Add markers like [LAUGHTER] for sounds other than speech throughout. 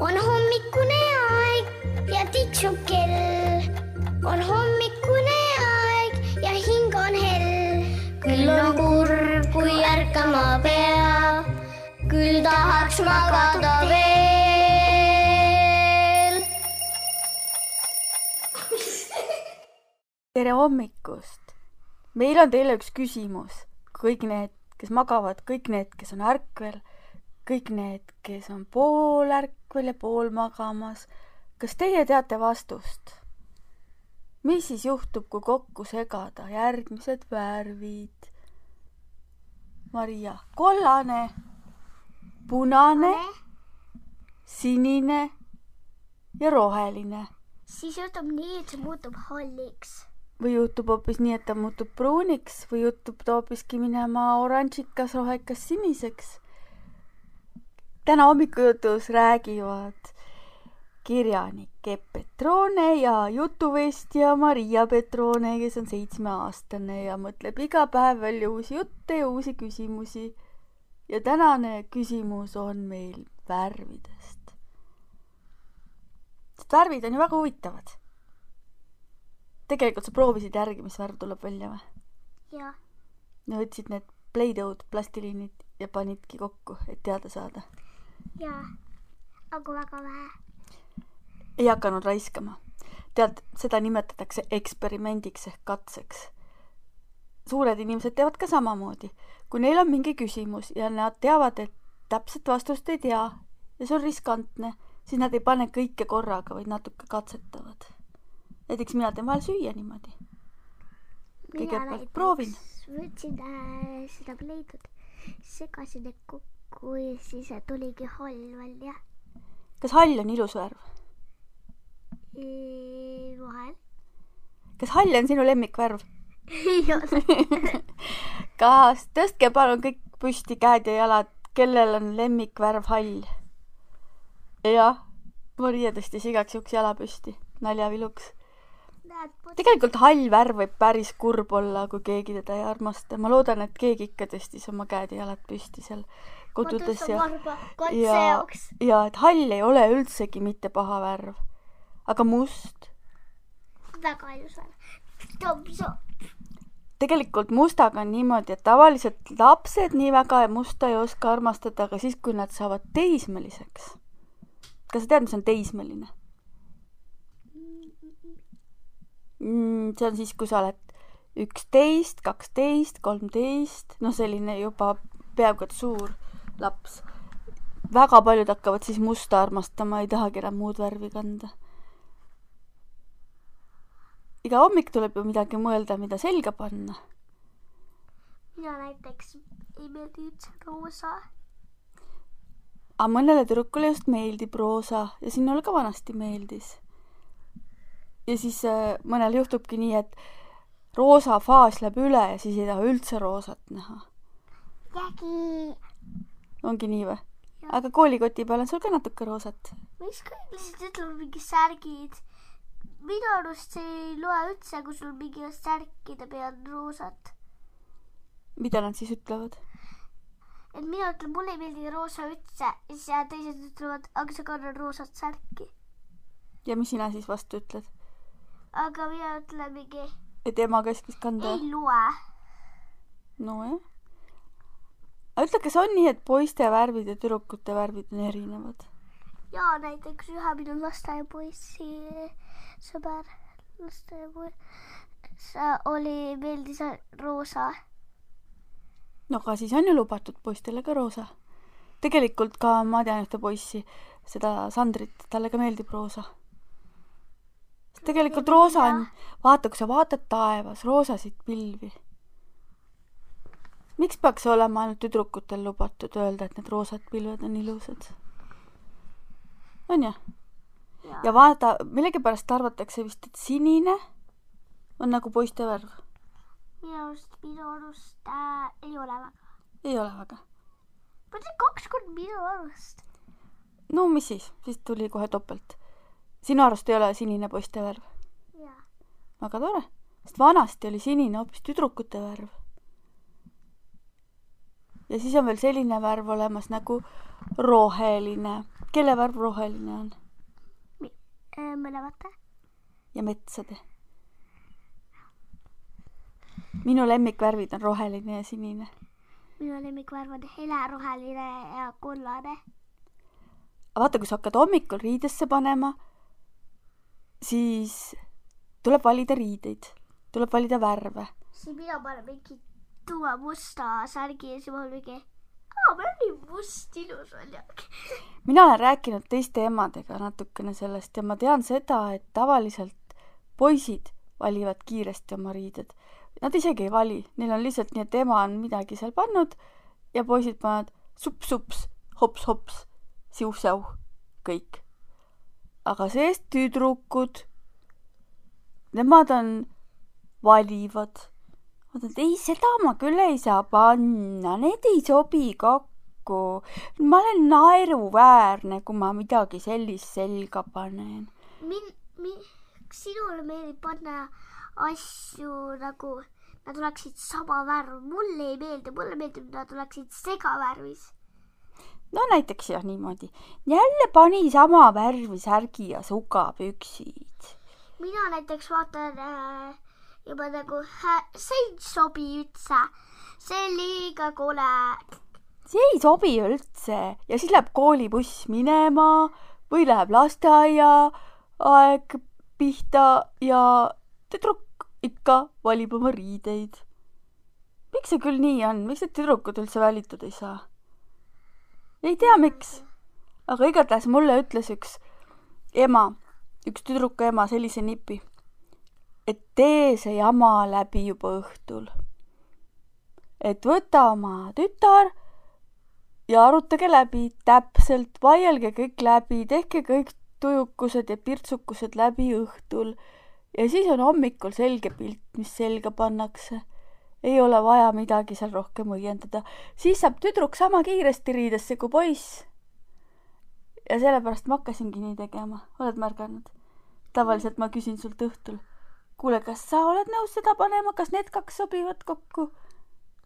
on hommikune aeg ja tiksub kell. on hommikune aeg ja hing on hell. küll on kurb, kui ärkama pea, küll tahaks magada veel. tere hommikust! meil on teile üks küsimus. kõik need, kes magavad, kõik need, kes on ärkvel, kõik need, kes on poolärkvel ja pool magamas. kas teie teate vastust? mis siis juhtub, kui kokku segada järgmised värvid? Maria, kollane, punane, sinine ja roheline siis juhtub nii, et see muutub halliks. või juhtub hoopis nii, et ta muutub pruuniks või juhtub ta hoopiski minema oranžikas, rohekas, siniseks. Täna hommikujutus räägivad kirjanik Epp Petrone ja jutuvestja Maria Petrone, kes on seitsmeaastane ja mõtleb iga päev välja uusi jutte ja uusi küsimusi. ja tänane küsimus on meil värvidest. sest värvid on ju väga huvitavad tegelikult sa proovisid järgi, mis värv tuleb välja või? jah, ja võtsid need Play-Doh'd, plastiliinid ja panidki kokku, et teada saada. ja, aga väga vähe. ei hakanud raiskama. tead, seda nimetatakse eksperimendiks ehk katseks. suured inimesed teevad ka samamoodi. kui neil on mingi küsimus ja nad teavad, et täpset vastust ei tea ja see on riskantne, siis nad ei pane kõike korraga, vaid natuke katsetavad. näiteks mina teen vahel süüa niimoodi. Kõigepealt proovin.. võtsin äh, seda pleidut, segasin need kokku ja siis tuligi hall välja. kas hall on ilus värv? vahel. kas hall on sinu lemmikvärv? [LAUGHS] ei ole. [LAUGHS] kas tõstke palun kõik püsti käed ja jalad, kellel on lemmikvärv hall? jah, Maria tõstis igaks juhuks jala püsti, naljaviluks. tegelikult hall värv võib päris kurb olla, kui keegi teda ei armasta. ma loodan, et keegi ikka tõstis oma käed ja jalad püsti seal kodudes ja, ja ja et hall ei ole üldsegi mitte paha värv. aga must, väga ilus värv. Tegelikult mustaga on niimoodi, et tavaliselt lapsed nii väga musta ei oska armastada, aga siis, kui nad saavad teismeliseks. kas sa tead, mis on teismeline? mm,. see on siis, kui sa oled üksteist, kaksteist, kolmteist, noh, selline juba peaaegu et suur laps. väga paljud hakkavad siis musta armastama, ei tahagi enam muud värvi kanda. iga hommik tuleb ju midagi mõelda, mida selga panna. mina näiteks ei meeldi üldse roosa. aga mõnele tüdrukule just meeldib roosa ja sinule ka vanasti meeldis. ja siis äh, mõnel juhtubki nii, et roosa faas läheb üle ja siis ei taha üldse roosat näha. jägi. Ongi nii või? Aga koolikoti peal on sul ka natuke roosat. miks kõik lihtsalt ütlevad mingi särgid? minu arust see ei loe üldse, kui sul mingi särkide peal on roosat. mida nad siis ütlevad? et mina ütlen, mulle ei meeldi roosa üldse ja siis teised ütlevad, aga sa kannad roosat särki. ja mis sina siis vastu ütled? aga mina ütlen mingi, et ema käskis kanda? ei loe. nojah. Aga ütle, kas on nii, et poiste värvid ja tüdrukute värvid on erinevad? ja näiteks ühe minu lasteaiapoissi sõber, lasteaiapoiss oli, meeldis roosa. no aga siis on ju lubatud poistele ka roosa. tegelikult ka ma tean ühte poissi, seda Sandrit, talle ka meeldib roosa. tegelikult roosa on, vaata, kui sa vaatad taevas roosasid pilvi. Miks peaks olema ainult tüdrukutel lubatud öelda, et need roosad pilved on ilusad? on ju? ja vaata, millegipärast arvatakse vist, et sinine on nagu poiste värv. minu arust, minu arust äh, ei ole väga. ei ole väga. ma ütlen kaks korda minu arust. no mis siis, siis tuli kohe topelt. sinu arust ei ole sinine poiste värv? väga tore, sest vanasti oli sinine hoopis tüdrukute värv. Ja siis on veel selline värv olemas nagu roheline kelle värv roheline on Äh, mõlemate. ja metsade? minu lemmikvärvid on roheline ja sinine. minu lemmikvärv on heleroheline ja kollane. vaata, kui sa hakkad hommikul riidesse panema, siis tuleb valida riideid, tuleb valida värve. siis mina panen mingi tuua musta särgi siis ma olen mingi, aa, on nii must ilus välja. mina olen rääkinud teiste emadega natukene sellest ja ma tean seda, et tavaliselt poisid valivad kiiresti oma riided. Nad isegi ei vali, neil on lihtsalt nii, et ema on midagi seal pannud ja poisid panevad sups-sups, hops-hops, siuh-säuh, kõik. aga seest tüdrukud, nemad on, valivad. Et ei, seda ma küll ei saa panna, need ei sobi kokku. ma olen naeruväärne, kui ma midagi sellist selga panen. min-, min-, sinule meeldib panna asju nagu nad oleksid sama värv, mulle ei meeldi, mulle meeldib, nad oleksid segavärvis. no näiteks jah, niimoodi. jälle pani sama värvi särgi ja sugapüksid. mina näiteks vaatan äh, juba nagu, see ei sobi üldse, see liiga kole. see ei sobi üldse ja siis läheb koolibuss minema või läheb lasteaiaaeg pihta ja tüdruk ikka valib oma riideid. miks see küll nii on, miks need tüdrukud üldse valitud ei saa? ei tea, miks, aga igatahes mulle ütles üks ema, üks tüdruku ema sellise nipi, et tee see jama läbi juba õhtul. et võta oma tütar ja arutage läbi täpselt, vaielge kõik läbi, tehke kõik tujukused ja pirtsukused läbi õhtul ja siis on hommikul selge pilt, mis selga pannakse. ei ole vaja midagi seal rohkem õiendada, siis saab tüdruk sama kiiresti riidesse kui poiss. ja sellepärast ma hakkasingi nii tegema, oled märganud? tavaliselt ma küsin sult õhtul, kuule, kas sa oled nõus seda panema, kas need kaks sobivad kokku?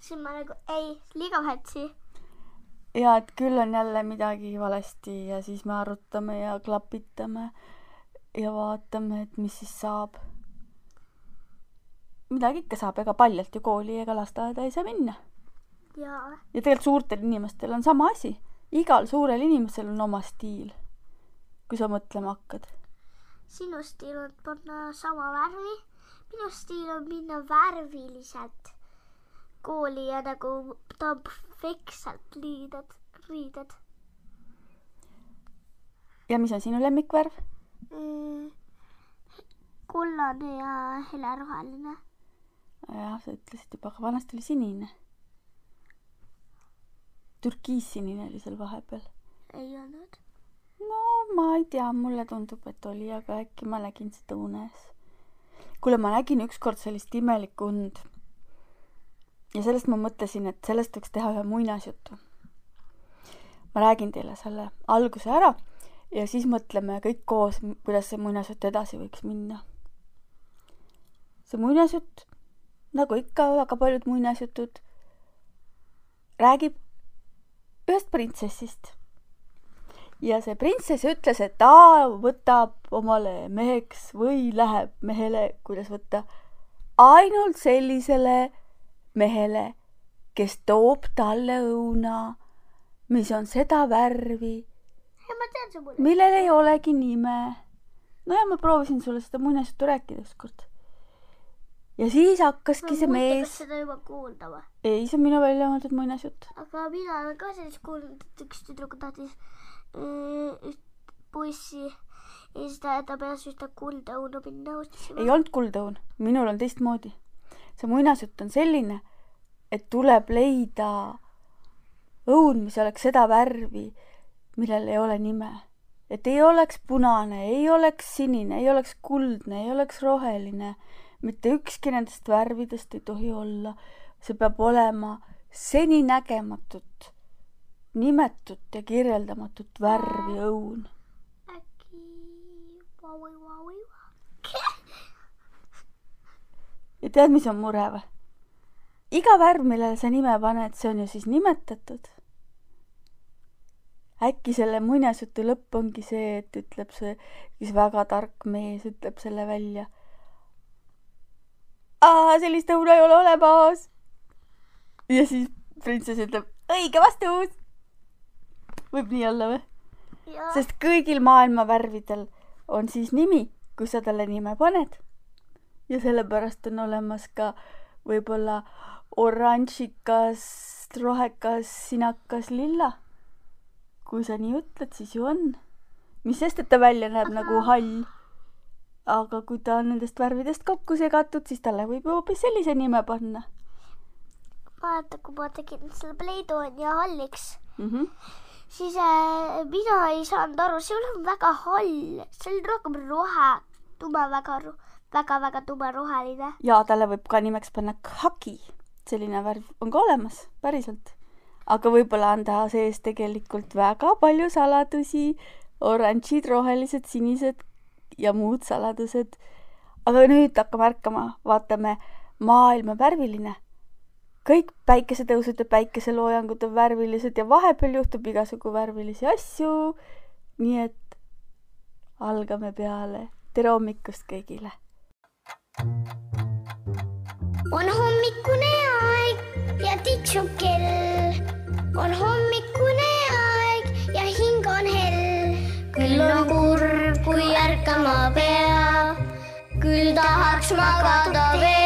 siis ma nagu ei, liiga vähetsi. ja et küll on jälle midagi valesti ja siis me arutame ja klapitame ja vaatame, et mis siis saab. midagi ikka saab, ega paljalt ju kooli ega lasteaeda ei saa minna. ja ja tegelikult suurtel inimestel on sama asi. igal suurel inimesel on oma stiil. kui sa mõtlema hakkad. Sinu stiil on panna sama värvi, minu stiil on minna värviliselt kooli ja nagu ta on perfektselt riided, riided ja mis on sinu lemmikvärv? mm,. kollane ja heleroheline. jah, sa ütlesid juba, aga vanasti oli sinine. türkiissinine oli seal vahepeal. ei olnud. Ma ei tea, mulle tundub, et oli, aga äkki ma nägin seda unes. kuule, ma nägin ükskord sellist imelikku und. ja sellest ma mõtlesin, et sellest võiks teha ühe muinasjutu. ma räägin teile selle alguse ära ja siis mõtleme kõik koos, kuidas see muinasjutt edasi võiks minna. see muinasjutt, nagu ikka väga paljud muinasjutud, räägib ühest printsessist ja see printsess ütles, et ta võtab omale meheks või läheb mehele, kuidas võtta, ainult sellisele mehele, kes toob talle õuna, mis on seda värvi, ma millel ei olegi nime. no ja ma proovisin sulle seda muinasjuttu rääkida ükskord. ja siis hakkaski see mees, seda juba kuulda või? ei, see on minu välja mõeldud muinasjutt. aga mina olen ka sellist kuulnud, et üks tüdruk tahtis üht poissi ja siis ta, ta peas ühte kuldõunu minna otsima. ei olnud kuldõun, minul on teistmoodi. see muinasjutt on selline, et tuleb leida õun, mis oleks seda värvi, millel ei ole nime. et ei oleks punane, ei oleks sinine, ei oleks kuldne, ei oleks roheline. mitte ükski nendest värvidest ei tohi olla. see peab olema seninägematut, nimetut ja kirjeldamatut värvi õun. äkki vaui vaui ja tead, mis on mure või? iga värv, millele sa nime paned, see on ju siis nimetatud. äkki selle muinasjutu lõpp ongi see, et ütleb see, üks väga tark mees ütleb selle välja. sellist õuna ei ole olemas. ja siis printsess ütleb, õige vastus. Võib nii olla või? sest kõigil maailma värvidel on siis nimi, kui sa talle nime paned. ja sellepärast on olemas ka võib-olla oranžikas, rohekas, sinakas, lilla. kui sa nii ütled, siis ju on. mis sest, et ta välja näeb Aha. nagu hall. aga kui ta on nendest värvidest kokku segatud, siis talle võib ju hoopis sellise nime panna. vaata, kui ma tegin selle pleidooni halliks mm. -hmm siis äh, mina ei saanud aru, ei olnud väga hall, oli rohkem rohe, tume, väga, väga-väga tume roheline. ja talle võib ka nimeks panna khaki, selline värv on ka olemas, päriselt. aga võib-olla on ta sees tegelikult väga palju saladusi, oranžid, rohelised, sinised ja muud saladused. aga nüüd hakkame ärkama, vaatame maailma värviline kõik päikesetõusud ja päikeseloojangud on värvilised ja vahepeal juhtub igasugu värvilisi asju. nii et algame peale. tere hommikust kõigile. on hommikune aeg ja tiksub kell. on hommikune aeg ja hing on hell. küll on kurb, kui ärkama pea. küll tahaks magada veel.